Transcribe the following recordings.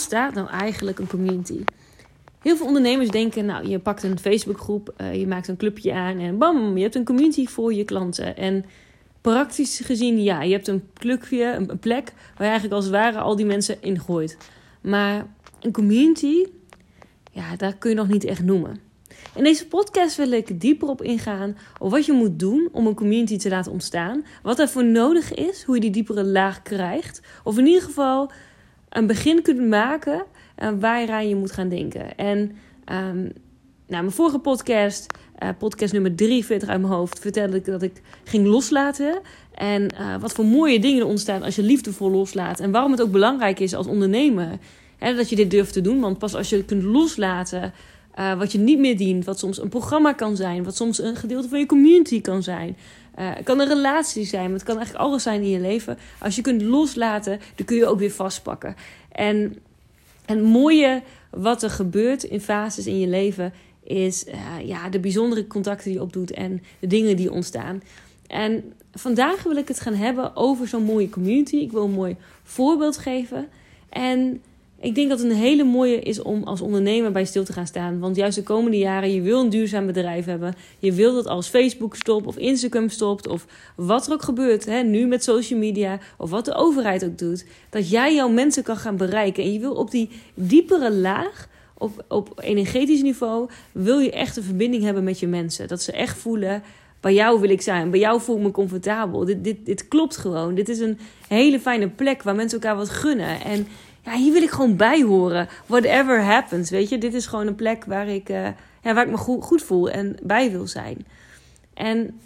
ontstaat nou eigenlijk een community? Heel veel ondernemers denken, nou, je pakt een Facebookgroep, uh, je maakt een clubje aan en bam, je hebt een community voor je klanten. En praktisch gezien, ja, je hebt een clubje, een plek waar je eigenlijk als ware al die mensen in gooit. Maar een community, ja, daar kun je nog niet echt noemen. In deze podcast wil ik dieper op ingaan op wat je moet doen om een community te laten ontstaan. Wat ervoor nodig is, hoe je die diepere laag krijgt. Of in ieder geval een begin kunt maken uh, waar je aan je moet gaan denken. En um, nou, mijn vorige podcast, uh, podcast nummer 43 uit mijn hoofd, vertelde ik dat ik ging loslaten. En uh, wat voor mooie dingen er ontstaan als je liefdevol loslaat. En waarom het ook belangrijk is als ondernemer hè, dat je dit durft te doen. Want pas als je kunt loslaten wat je niet meer dient, wat soms een programma kan zijn, wat soms een gedeelte van je community kan zijn. Uh, het kan een relatie zijn, het kan eigenlijk alles zijn in je leven. Als je kunt loslaten, dan kun je ook weer vastpakken. En het mooie wat er gebeurt in fases in je leven is uh, ja, de bijzondere contacten die je opdoet en de dingen die ontstaan. En vandaag wil ik het gaan hebben over zo'n mooie community. Ik wil een mooi voorbeeld geven. En ik denk dat het een hele mooie is om als ondernemer bij stil te gaan staan. Want juist de komende jaren, je wil een duurzaam bedrijf hebben. Je wil dat als Facebook stopt of Instagram stopt of wat er ook gebeurt. Hè, nu met social media of wat de overheid ook doet. Dat jij jouw mensen kan gaan bereiken. En je wil op die diepere laag, op, op energetisch niveau, wil je echt een verbinding hebben met je mensen. Dat ze echt voelen, bij jou wil ik zijn. Bij jou voel ik me comfortabel. Dit, dit, dit klopt gewoon. Dit is een hele fijne plek waar mensen elkaar wat gunnen. En ja, hier wil ik gewoon bij horen. Whatever happens, weet je. Dit is gewoon een plek waar ik, uh, ja, waar ik me goed, goed voel en bij wil zijn. En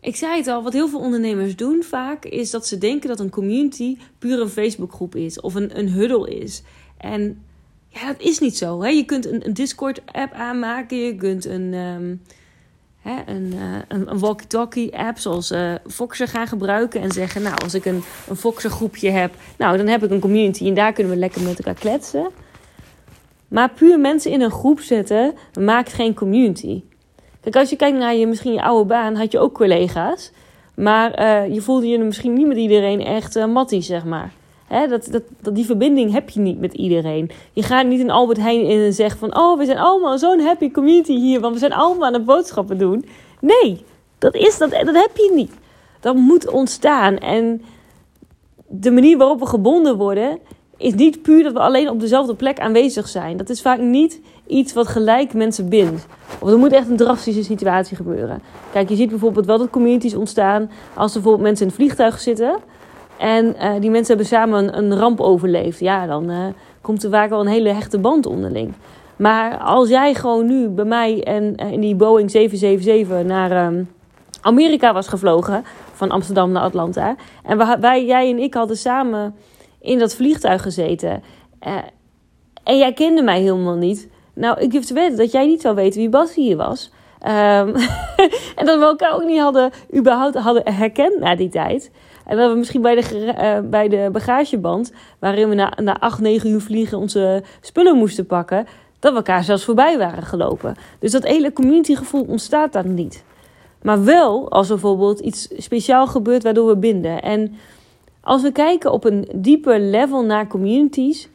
ik zei het al, wat heel veel ondernemers doen vaak... is dat ze denken dat een community puur een Facebookgroep is. Of een, een huddle is. En ja, dat is niet zo. Hè? Je kunt een, een Discord-app aanmaken. Je kunt een... Um, een, uh, een walkie-talkie app zoals uh, gaan gebruiken. En zeggen, nou, als ik een, een Foxer groepje heb, nou, dan heb ik een community en daar kunnen we lekker met elkaar kletsen. Maar puur mensen in een groep zetten, maakt geen community. Kijk, als je kijkt naar je, misschien je oude baan, had je ook collega's. Maar uh, je voelde je misschien niet met iedereen echt uh, mattie, zeg maar. Dat, dat, die verbinding heb je niet met iedereen. Je gaat niet in Albert Heijn in en zegt van... oh, we zijn allemaal zo'n happy community hier... want we zijn allemaal aan het boodschappen doen. Nee, dat, is, dat, dat heb je niet. Dat moet ontstaan. En de manier waarop we gebonden worden... is niet puur dat we alleen op dezelfde plek aanwezig zijn. Dat is vaak niet iets wat gelijk mensen bindt. Of er moet echt een drastische situatie gebeuren. Kijk, je ziet bijvoorbeeld wel dat communities ontstaan... als er bijvoorbeeld mensen in het vliegtuig zitten... En uh, die mensen hebben samen een, ramp overleefd. Ja, dan uh, komt er vaak wel een hele hechte band onderling. Maar als jij gewoon nu bij mij en uh, in die Boeing 777 naar um, Amerika was gevlogen, van Amsterdam naar Atlanta. En wij, jij en ik hadden samen in dat vliegtuig gezeten. en jij kende mij helemaal niet. Nou, ik durf te weten dat jij niet zou weten wie Bas hier was. Um, en dat we elkaar ook niet hadden, überhaupt hadden herkend na die tijd. En we misschien bij de, uh, bij de bagageband, waarin we na, na 8, 9 uur vliegen onze spullen moesten pakken, dat we elkaar zelfs voorbij waren gelopen. Dus dat hele communitygevoel ontstaat dan niet. Maar wel als er bijvoorbeeld iets speciaal gebeurt waardoor we binden. En als we kijken op een dieper level naar communities,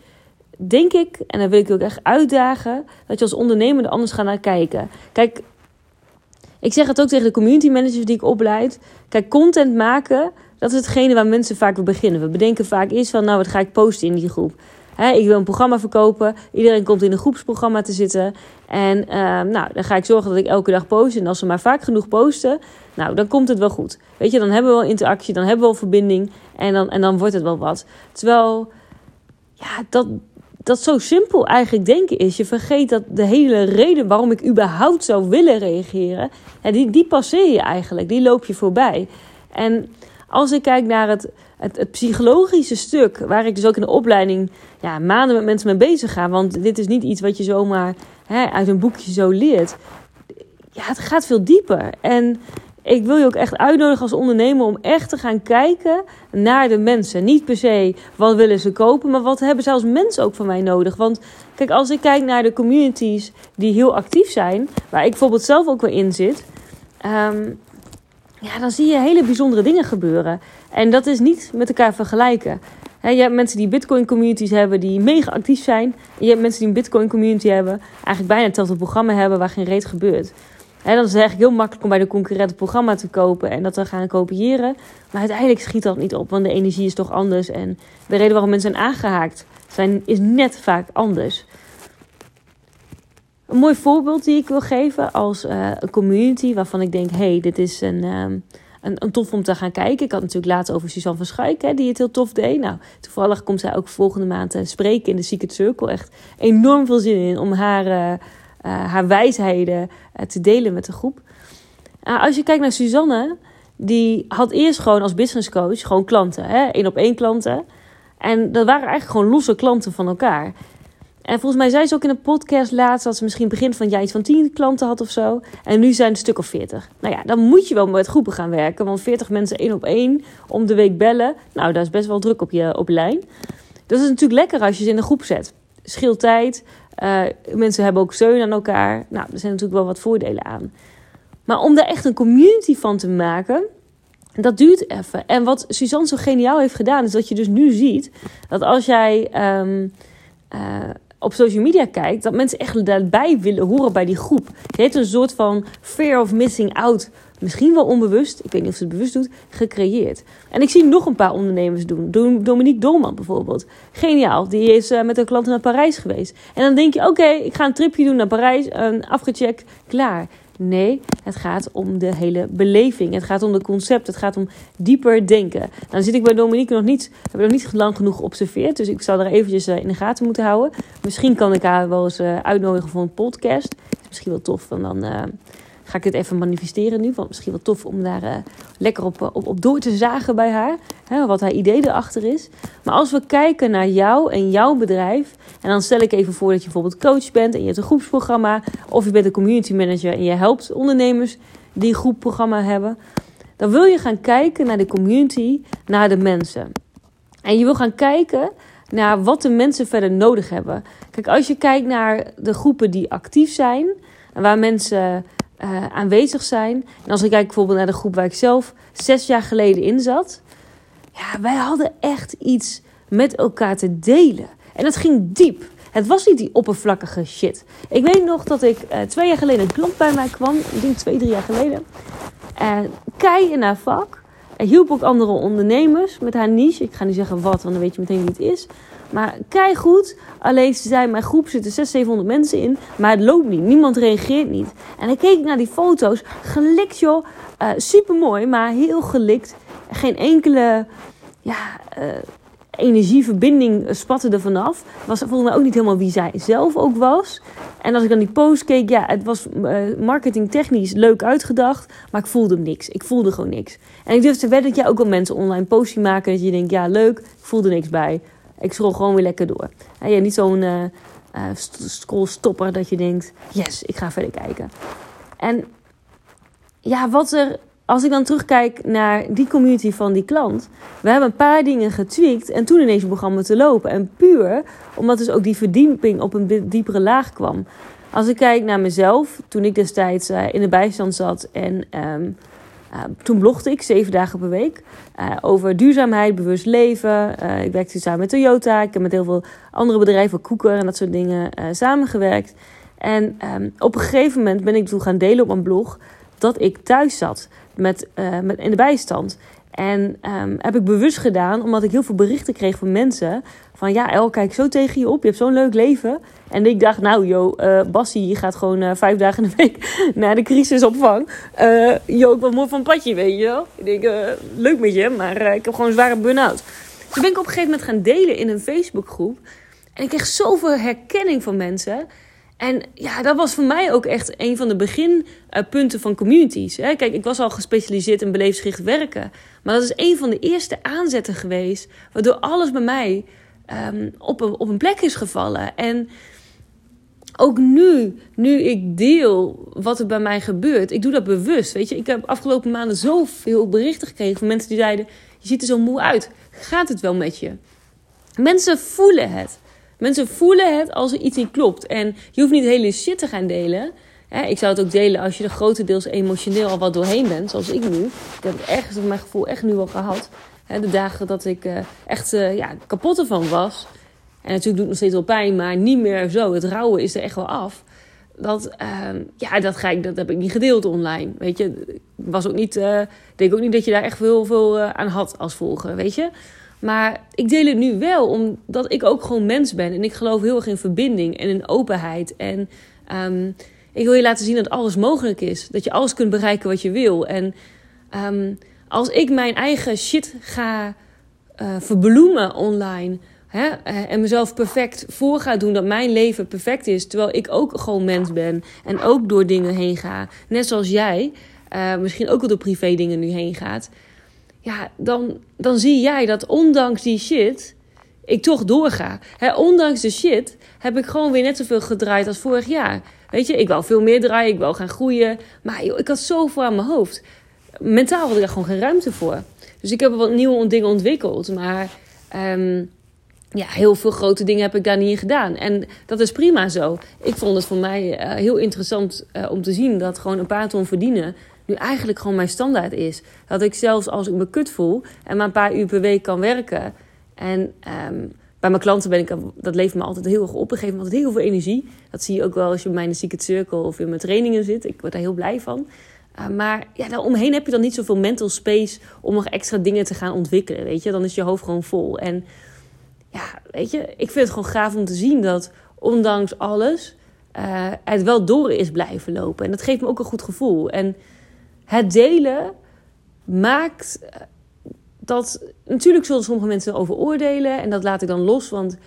denk ik, en dan wil ik je ook echt uitdagen, dat je als ondernemer er anders gaat naar kijken. Kijk, ik zeg het ook tegen de community managers die ik opleid. Kijk, content maken, dat is hetgene waar mensen vaak weer beginnen. We bedenken vaak eerst van, nou, wat ga ik posten in die groep? ik wil een programma verkopen. Iedereen komt in een groepsprogramma te zitten. En uh, nou, dan ga ik zorgen dat ik elke dag post. En als ze maar vaak genoeg posten, nou, dan komt het wel goed. Weet je, dan hebben we wel interactie, dan hebben we wel verbinding. En dan, en dan wordt het wel wat. Terwijl, ja, dat, dat zo simpel eigenlijk denken is. Je vergeet dat de hele reden waarom ik überhaupt zou willen reageren, die, die passeer je eigenlijk. Die loop je voorbij. En als ik kijk naar het, het, psychologische stuk, waar ik dus ook in de opleiding ja, maanden met mensen mee bezig ga. Want dit is niet iets wat je zomaar hè, uit een boekje zo leert. Ja, het gaat veel dieper. En ik wil je ook echt uitnodigen als ondernemer om echt te gaan kijken naar de mensen. Niet per se wat willen ze kopen, maar wat hebben ze als mensen ook van mij nodig. Want kijk, als ik kijk naar de communities die heel actief zijn, waar ik bijvoorbeeld zelf ook wel in zit. Um, ja, dan zie je hele bijzondere dingen gebeuren. En dat is niet met elkaar vergelijken. je hebt mensen die Bitcoin communities hebben die mega actief zijn. En je hebt mensen die een Bitcoin community hebben, eigenlijk bijna hetzelfde programma hebben waar geen reet gebeurt. En dan is het eigenlijk heel makkelijk om bij de concurrent een programma te kopen en dat te gaan kopiëren. Maar uiteindelijk schiet dat niet op, want de energie is toch anders. En de reden waarom mensen zijn aangehaakt zijn, is net vaak anders. Een mooi voorbeeld die ik wil geven als uh, een community waarvan ik denk: hey, dit is een, um, een, een, tof om te gaan kijken. Ik had natuurlijk laatst over Suzanne van Schuik, hè, die het heel tof deed. Nou, toevallig komt zij ook volgende maand te spreken in de Secret Circle. Echt enorm veel zin in om haar, uh, haar wijsheden te delen met de groep. als je kijkt naar Suzanne, die had eerst gewoon als business coach gewoon klanten, één op één klanten. En dat waren eigenlijk gewoon losse klanten van elkaar. En volgens mij zei ze ook in een podcast laatst dat ze misschien begin van jaar iets van 10 klanten had of zo. En nu zijn het een stuk of 40. Nou ja, dan moet je wel met groepen gaan werken. Want 40 mensen één op één om de week bellen. Nou, dat is best wel druk op je op lijn. Het is natuurlijk lekker als je ze in een groep zet. Scheelt tijd. Uh, mensen hebben ook steun aan elkaar. Nou, er zijn natuurlijk wel wat voordelen aan. Maar om daar echt een community van te maken, dat duurt even. En wat Suzanne zo geniaal heeft gedaan, is dat je dus nu ziet dat als jij. Um, uh, op social media kijkt, dat mensen echt daarbij willen horen bij die groep. Je heeft een soort van fear of missing out, misschien wel onbewust, ik weet niet of ze het bewust doet, gecreëerd. En ik zie nog een paar ondernemers doen. Dominique Dolman bijvoorbeeld. Geniaal, die is uh, met een klant naar Parijs geweest. En dan denk je, oké, ik ga een tripje doen naar Parijs, afgecheckt, klaar. Nee, het gaat om de hele beleving. Het gaat om de concept. Het gaat om dieper denken. Nou, dan zit ik bij Dominique nog niet, heb ik nog niet lang genoeg geobserveerd. Dus ik zou er eventjes eh, in de gaten moeten houden. Misschien kan ik haar wel eens eh, uitnodigen voor een podcast. Is misschien wel tof. En dan uh, ga ik het even manifesteren nu. Want misschien wel tof om daar uh, lekker op, op, op door te zagen bij haar. Hè, wat haar idee erachter is. Maar als we kijken naar jou en jouw bedrijf. En dan stel ik even voor dat je bijvoorbeeld coach bent. En je hebt een groepsprogramma. Of je bent een community manager. En je helpt ondernemers die een groepprogramma hebben. Dan wil je gaan kijken naar de community. Naar de mensen. En je wil gaan kijken naar wat de mensen verder nodig hebben. Kijk, als je kijkt naar de groepen die actief zijn. En waar mensen uh, aanwezig zijn. En als ik kijk bijvoorbeeld naar de groep waar ik zelf zes jaar geleden in zat. Ja, wij hadden echt iets met elkaar te delen. En dat ging diep. Het was niet die oppervlakkige shit. Ik weet nog dat ik uh, twee jaar geleden een klant bij mij kwam. Ik denk twee, drie jaar geleden. En kei in haar vak. En hielp ook andere ondernemers met haar niche. Ik ga niet zeggen wat, want dan weet je meteen wie het is. Maar kei goed. Alleen ze zei, mijn groep zitten 600, 700 mensen in. Maar het loopt niet. Niemand reageert niet. En dan keek ik naar die foto's. Gelikt joh. Uh, eh, Super mooi, maar heel gelikt. Geen enkele ja, uh, energieverbinding spatte er vanaf. Was volgens mij ook niet helemaal wie zij zelf ook was. En als ik dan die post keek, ja, het was marketingtechnisch leuk uitgedacht. Maar ik voelde niks. Ik voelde gewoon niks. En ik durf te wedden dat jij ook al mensen online posts maken. Dat je denkt, ja, leuk. Ik voelde niks bij. Ik scroll gewoon weer lekker door. En niet zo'n uh, uh, scrollstopper dat je denkt, yes, ik ga verder kijken. En ja, wat er, als ik dan terugkijk naar die community van die klant. We hebben een paar dingen getweakt en toen ineens het programma te lopen. En puur omdat dus ook die verdieping op een diepere laag kwam. Als ik kijk naar mezelf, toen ik destijds uh, in de bijstand zat en um, uh, toen blogde ik zeven dagen per week uh, over duurzaamheid, bewust leven. Uh, ik werkte samen met Toyota. Ik heb met heel veel andere bedrijven, Koeker en dat soort dingen, samengewerkt. En um, op een gegeven moment ben ik toen gaan delen op mijn blog dat ik thuis zat met, met, in de bijstand. En um, heb ik bewust gedaan, omdat ik heel veel berichten kreeg van mensen. Van ja, El, kijk zo tegen je op. Je hebt zo'n leuk leven. En ik dacht, nou joh, uh, Bassie, je gaat gewoon uh, vijf dagen in de week naar de crisisopvang. Uh, joh, ik ben mooi van het padje, weet je wel. Ik denk, leuk met je, maar ik heb gewoon een zware burn-out. Dus ben ik op een gegeven moment gaan delen in een Facebookgroep. En ik kreeg zoveel herkenning van mensen. En ja, dat was voor mij ook echt een van de beginpunten van communities. Kijk, ik was al gespecialiseerd in beleefsgericht werken. Maar dat is een van de eerste aanzetten geweest. Waardoor alles bij mij um, op, een, op een plek is gevallen. En ook nu, nu ik deel wat er bij mij gebeurt, ik doe dat bewust. Weet je, ik heb afgelopen maanden zoveel berichten gekregen van mensen die zeiden: Je ziet er zo moe uit. Gaat het wel met je? Mensen voelen het. Mensen voelen het als er iets niet klopt. En je hoeft niet hele shit te gaan delen. ik zou het ook delen als je er grotendeels emotioneel al wat doorheen bent, zoals ik nu. Ik heb het ergens op mijn gevoel echt nu al gehad. de dagen dat ik uh, echt uh, ja, kapot ervan was. En natuurlijk doet het nog steeds wel pijn, maar niet meer zo. Het rouwen is er echt wel af. Dat, uh, ja, dat, ga ik, dat heb ik niet gedeeld online. Weet je, was ook niet, uh, denk ook niet dat je daar echt heel veel aan had als volger, weet je. Maar ik deel het nu wel, omdat ik ook gewoon mens ben. En ik geloof heel erg in verbinding en in openheid. En um, ik wil je laten zien dat alles mogelijk is. Dat je alles kunt bereiken wat je wil. En um, als ik mijn eigen shit ga uh, verbloemen online. Hè, eh, en mezelf perfect voor ga doen dat mijn leven perfect is. Terwijl ik ook gewoon mens ben. En ook door dingen heen ga. Net zoals jij. Uh, misschien ook wel door privé dingen nu heen gaat. Ja, dan, dan zie jij dat ondanks die shit ik toch doorga. Ondanks de shit heb ik gewoon weer net zoveel gedraaid als vorig jaar. Weet je, ik wil veel meer draaien, ik wil gaan groeien. Maar joh, ik had zoveel aan mijn hoofd. Mentaal had ik daar gewoon geen ruimte voor. Dus ik heb wat nieuwe dingen ontwikkeld. Maar um, ja, heel veel grote dingen heb ik daar niet in gedaan. En dat is prima zo. Ik vond het voor mij uh, heel interessant uh, om te zien dat gewoon een paar ton verdienen nu eigenlijk gewoon mijn standaard is. Dat ik zelfs als ik me kut voel en maar een paar uur per week kan werken. En um, bij mijn klanten ben ik, dat levert me altijd heel erg op. Dat geeft me altijd heel veel energie. Dat zie je ook wel als je bij mij in de Secret Circle of in mijn trainingen zit. Ik word daar heel blij van. Uh, maar ja, daaromheen heb je dan niet zoveel mental space om nog extra dingen te gaan ontwikkelen. Weet je, dan is je hoofd gewoon vol. En ja, weet je, ik vind het gewoon gaaf om te zien dat ondanks alles uh, het wel door is blijven lopen. En dat geeft me ook een goed gevoel. En het delen maakt dat. Natuurlijk zullen sommige mensen over oordelen. En dat laat ik dan los. Want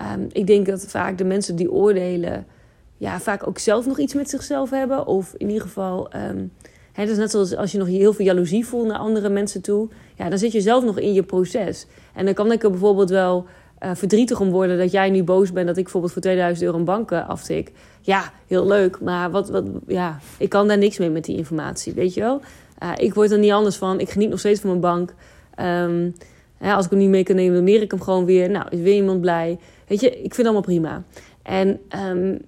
um, ik denk dat vaak de mensen die oordelen. Ja, vaak ook zelf nog iets met zichzelf hebben. Of in ieder geval. Het is net zoals als je nog heel veel jaloezie voelt naar andere mensen toe. Ja, dan zit je zelf nog in je proces. En dan kan ik er bijvoorbeeld wel uh, verdrietig om worden dat jij nu boos bent dat ik bijvoorbeeld voor 2000 euro een bank aftik. Ja, heel leuk. Maar wat, wat, ja, ik kan daar niks mee met die informatie, weet je wel? Uh, ik word er niet anders van. Ik geniet nog steeds van mijn bank. Ja, als ik hem niet mee kan nemen, dan meer ik hem gewoon weer. Nou, is weer iemand blij. Weet je, ik vind het allemaal prima. En um,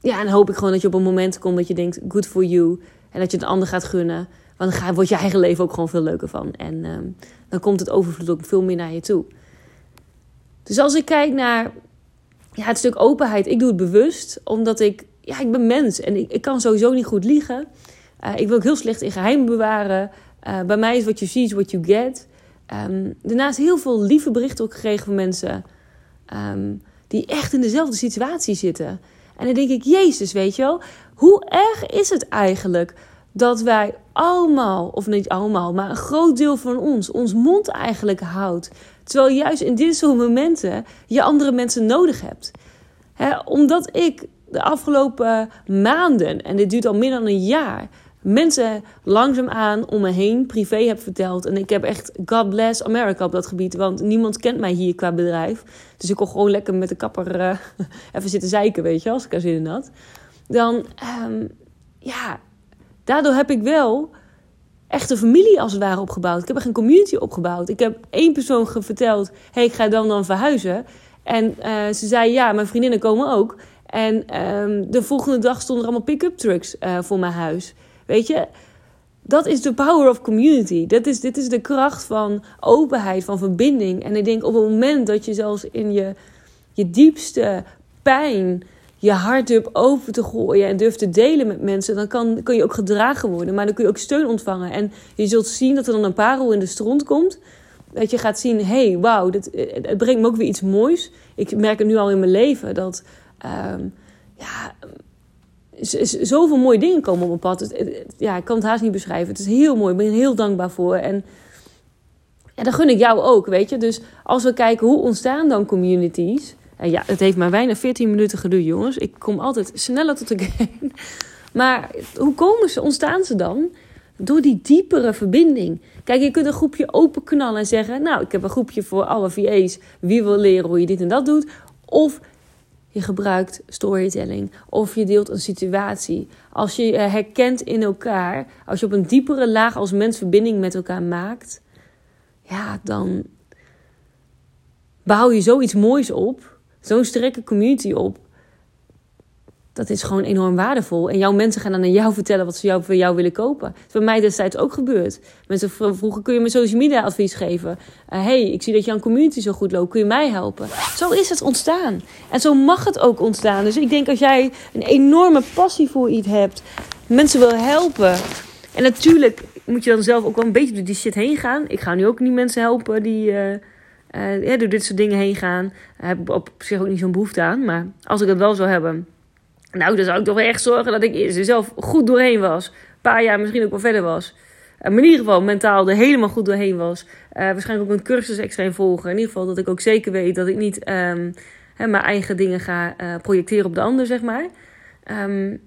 ja, en hoop ik gewoon dat je op een moment komt dat je denkt, good for you. En dat je het ander gaat gunnen. Want dan wordt je eigen leven ook gewoon veel leuker van. En um, dan komt het overvloed ook veel meer naar je toe. Dus als ik kijk naar ja, het stuk openheid, ik doe het bewust, omdat ik, ja, ik ben mens en ik, ik kan sowieso niet goed liegen. Uh, ik wil ook heel slecht in geheim bewaren. Uh, bij mij is wat je ziet, what you get. Um, daarnaast heel veel lieve berichten ook gekregen van mensen um, die echt in dezelfde situatie zitten. En dan denk ik, Jezus, weet je wel, hoe erg is het eigenlijk dat wij allemaal, of niet allemaal, maar een groot deel van ons, ons mond eigenlijk houdt. Terwijl juist in dit soort momenten je andere mensen nodig hebt. He, omdat ik de afgelopen maanden, en dit duurt al meer dan een jaar, mensen langzaamaan om me heen privé heb verteld. En ik heb echt God bless America op dat gebied. Want niemand kent mij hier qua bedrijf. Dus ik kon gewoon lekker met de kapper uh, even zitten zeiken, weet je, als ik er zin in had. Dan, um, ja, daardoor heb ik wel echt een familie als het ware opgebouwd. Ik heb echt een community opgebouwd. Ik heb één persoon verteld: hey, ik ga dan dan verhuizen. En uh, ze zei: ja, mijn vriendinnen komen ook. En um, de volgende dag stonden er allemaal pick-up trucks uh, voor mijn huis. Weet je, dat is de power of community. Dat is, dit is de kracht van openheid, van verbinding. En ik denk op het moment dat je zelfs in je, je diepste pijn je hart durft open te gooien en durft te delen met mensen, dan kan, kun je ook gedragen worden. Maar dan kun je ook steun ontvangen. En je zult zien dat er dan een parel in de stront komt. Dat je gaat zien, hé, hey, wauw, het brengt me ook weer iets moois. Ik merk het nu al in mijn leven dat, um, ja, zoveel mooie dingen komen op mijn pad. ja, ik kan het haast niet beschrijven. Het is heel mooi. Ik ben er heel dankbaar voor. En, en dat gun ik jou ook, weet je. Dus als we kijken hoe ontstaan dan communities. En ja, het heeft maar bijna 14 minuten geduurd, jongens. Ik kom altijd sneller tot de game. Maar hoe komen ze, ontstaan ze dan? Door die diepere verbinding. Kijk, je kunt een groepje openknallen en zeggen: Nou, ik heb een groepje voor alle VA's. Wie wil leren hoe je dit en dat doet? Of je gebruikt storytelling of je deelt een situatie. Als je je herkent in elkaar, als je op een diepere laag als mens verbinding met elkaar maakt, ja, dan bouw je zoiets moois op, zo'n sterke community op. dat is gewoon enorm waardevol. En jouw mensen gaan dan aan jou vertellen wat ze jou, voor jou willen kopen. Dat is bij mij destijds ook gebeurd. Mensen vroegen, kun je me social media advies geven? Uh, hey, ik zie dat jouw community zo goed loopt. Kun je mij helpen? Zo is het ontstaan. En zo mag het ook ontstaan. Dus ik denk als jij een enorme passie voor iets hebt, mensen wil helpen. En natuurlijk moet je dan zelf ook wel een beetje door die shit heen gaan. Ik ga nu ook niet mensen helpen die... Uh, uh, door dit soort dingen heen gaan. Heb ik op zich ook niet zo'n behoefte aan. Maar als ik het wel zou hebben, nou, dan zou ik toch wel echt zorgen dat ik er zelf goed doorheen was. Een paar jaar misschien ook wel verder was. Uh, maar in ieder geval mentaal er helemaal goed doorheen was. Uh, waarschijnlijk ook een cursus extreem volgen. In ieder geval dat ik ook zeker weet dat ik niet um, mijn eigen dingen ga projecteren op de ander, zeg maar. Um,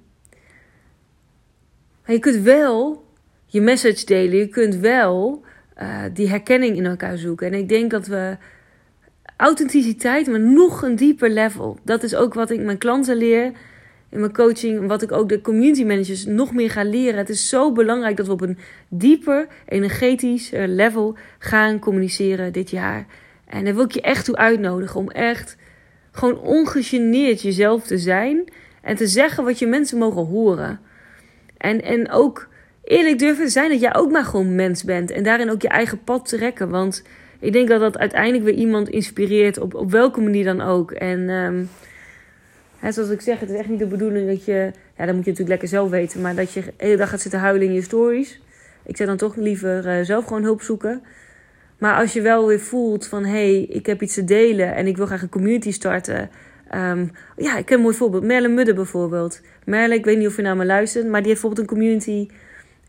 maar je kunt wel je message delen. Je kunt wel die herkenning in elkaar zoeken. En ik denk dat we authenticiteit, maar nog een dieper level. Dat is ook wat ik mijn klanten leer in mijn coaching, wat ik ook de community managers nog meer ga leren. Het is zo belangrijk dat we op een dieper energetisch level gaan communiceren dit jaar. En daar wil ik je echt toe uitnodigen om echt gewoon ongegeneerd jezelf te zijn en te zeggen wat je mensen mogen horen. En, en ook eerlijk durven zijn dat jij ook maar gewoon mens bent en daarin ook je eigen pad trekken. Want ik denk dat dat uiteindelijk weer iemand inspireert op, op welke manier dan ook. En um, zoals ik zeg, het is echt niet de bedoeling dat je, ja, dat moet je natuurlijk lekker zelf weten, maar dat je de hele dag gaat zitten huilen in je stories. Ik zou dan toch liever uh, zelf gewoon hulp zoeken. Maar als je wel weer voelt van, hé, hey, ik heb iets te delen en ik wil graag een community starten. Um, ja, ik heb een mooi voorbeeld. Merle Mudde bijvoorbeeld. Merle, ik weet niet of je naar me luistert, maar die heeft bijvoorbeeld een community.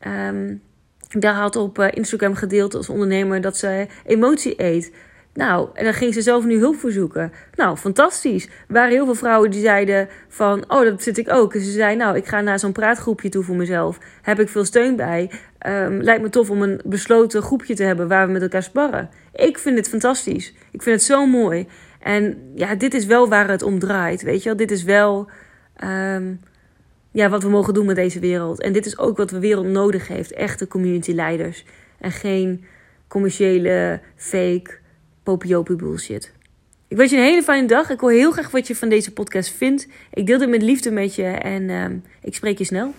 Um, daar had op uh, Instagram gedeeld als ondernemer dat ze emotie eet. Nou, en dan ging ze zelf nu hulp verzoeken. Nou, fantastisch. Er waren heel veel vrouwen die zeiden van, oh, dat zit ik ook. En ze zei, nou, ik ga naar zo'n praatgroepje toe voor mezelf. Heb ik veel steun bij. Um, lijkt me tof om een besloten groepje te hebben waar we met elkaar sparren. Ik vind het fantastisch. Ik vind het zo mooi. En ja, dit is wel waar het om draait, weet je wel. Dit is wel um, ja, wat we mogen doen met deze wereld. En dit is ook wat de wereld nodig heeft. Echte community leiders. En geen commerciële, fake popiopie bullshit. Ik wens je een hele fijne dag. Ik hoor heel graag wat je van deze podcast vindt. Ik deel dit met liefde met je en uh, ik spreek je snel.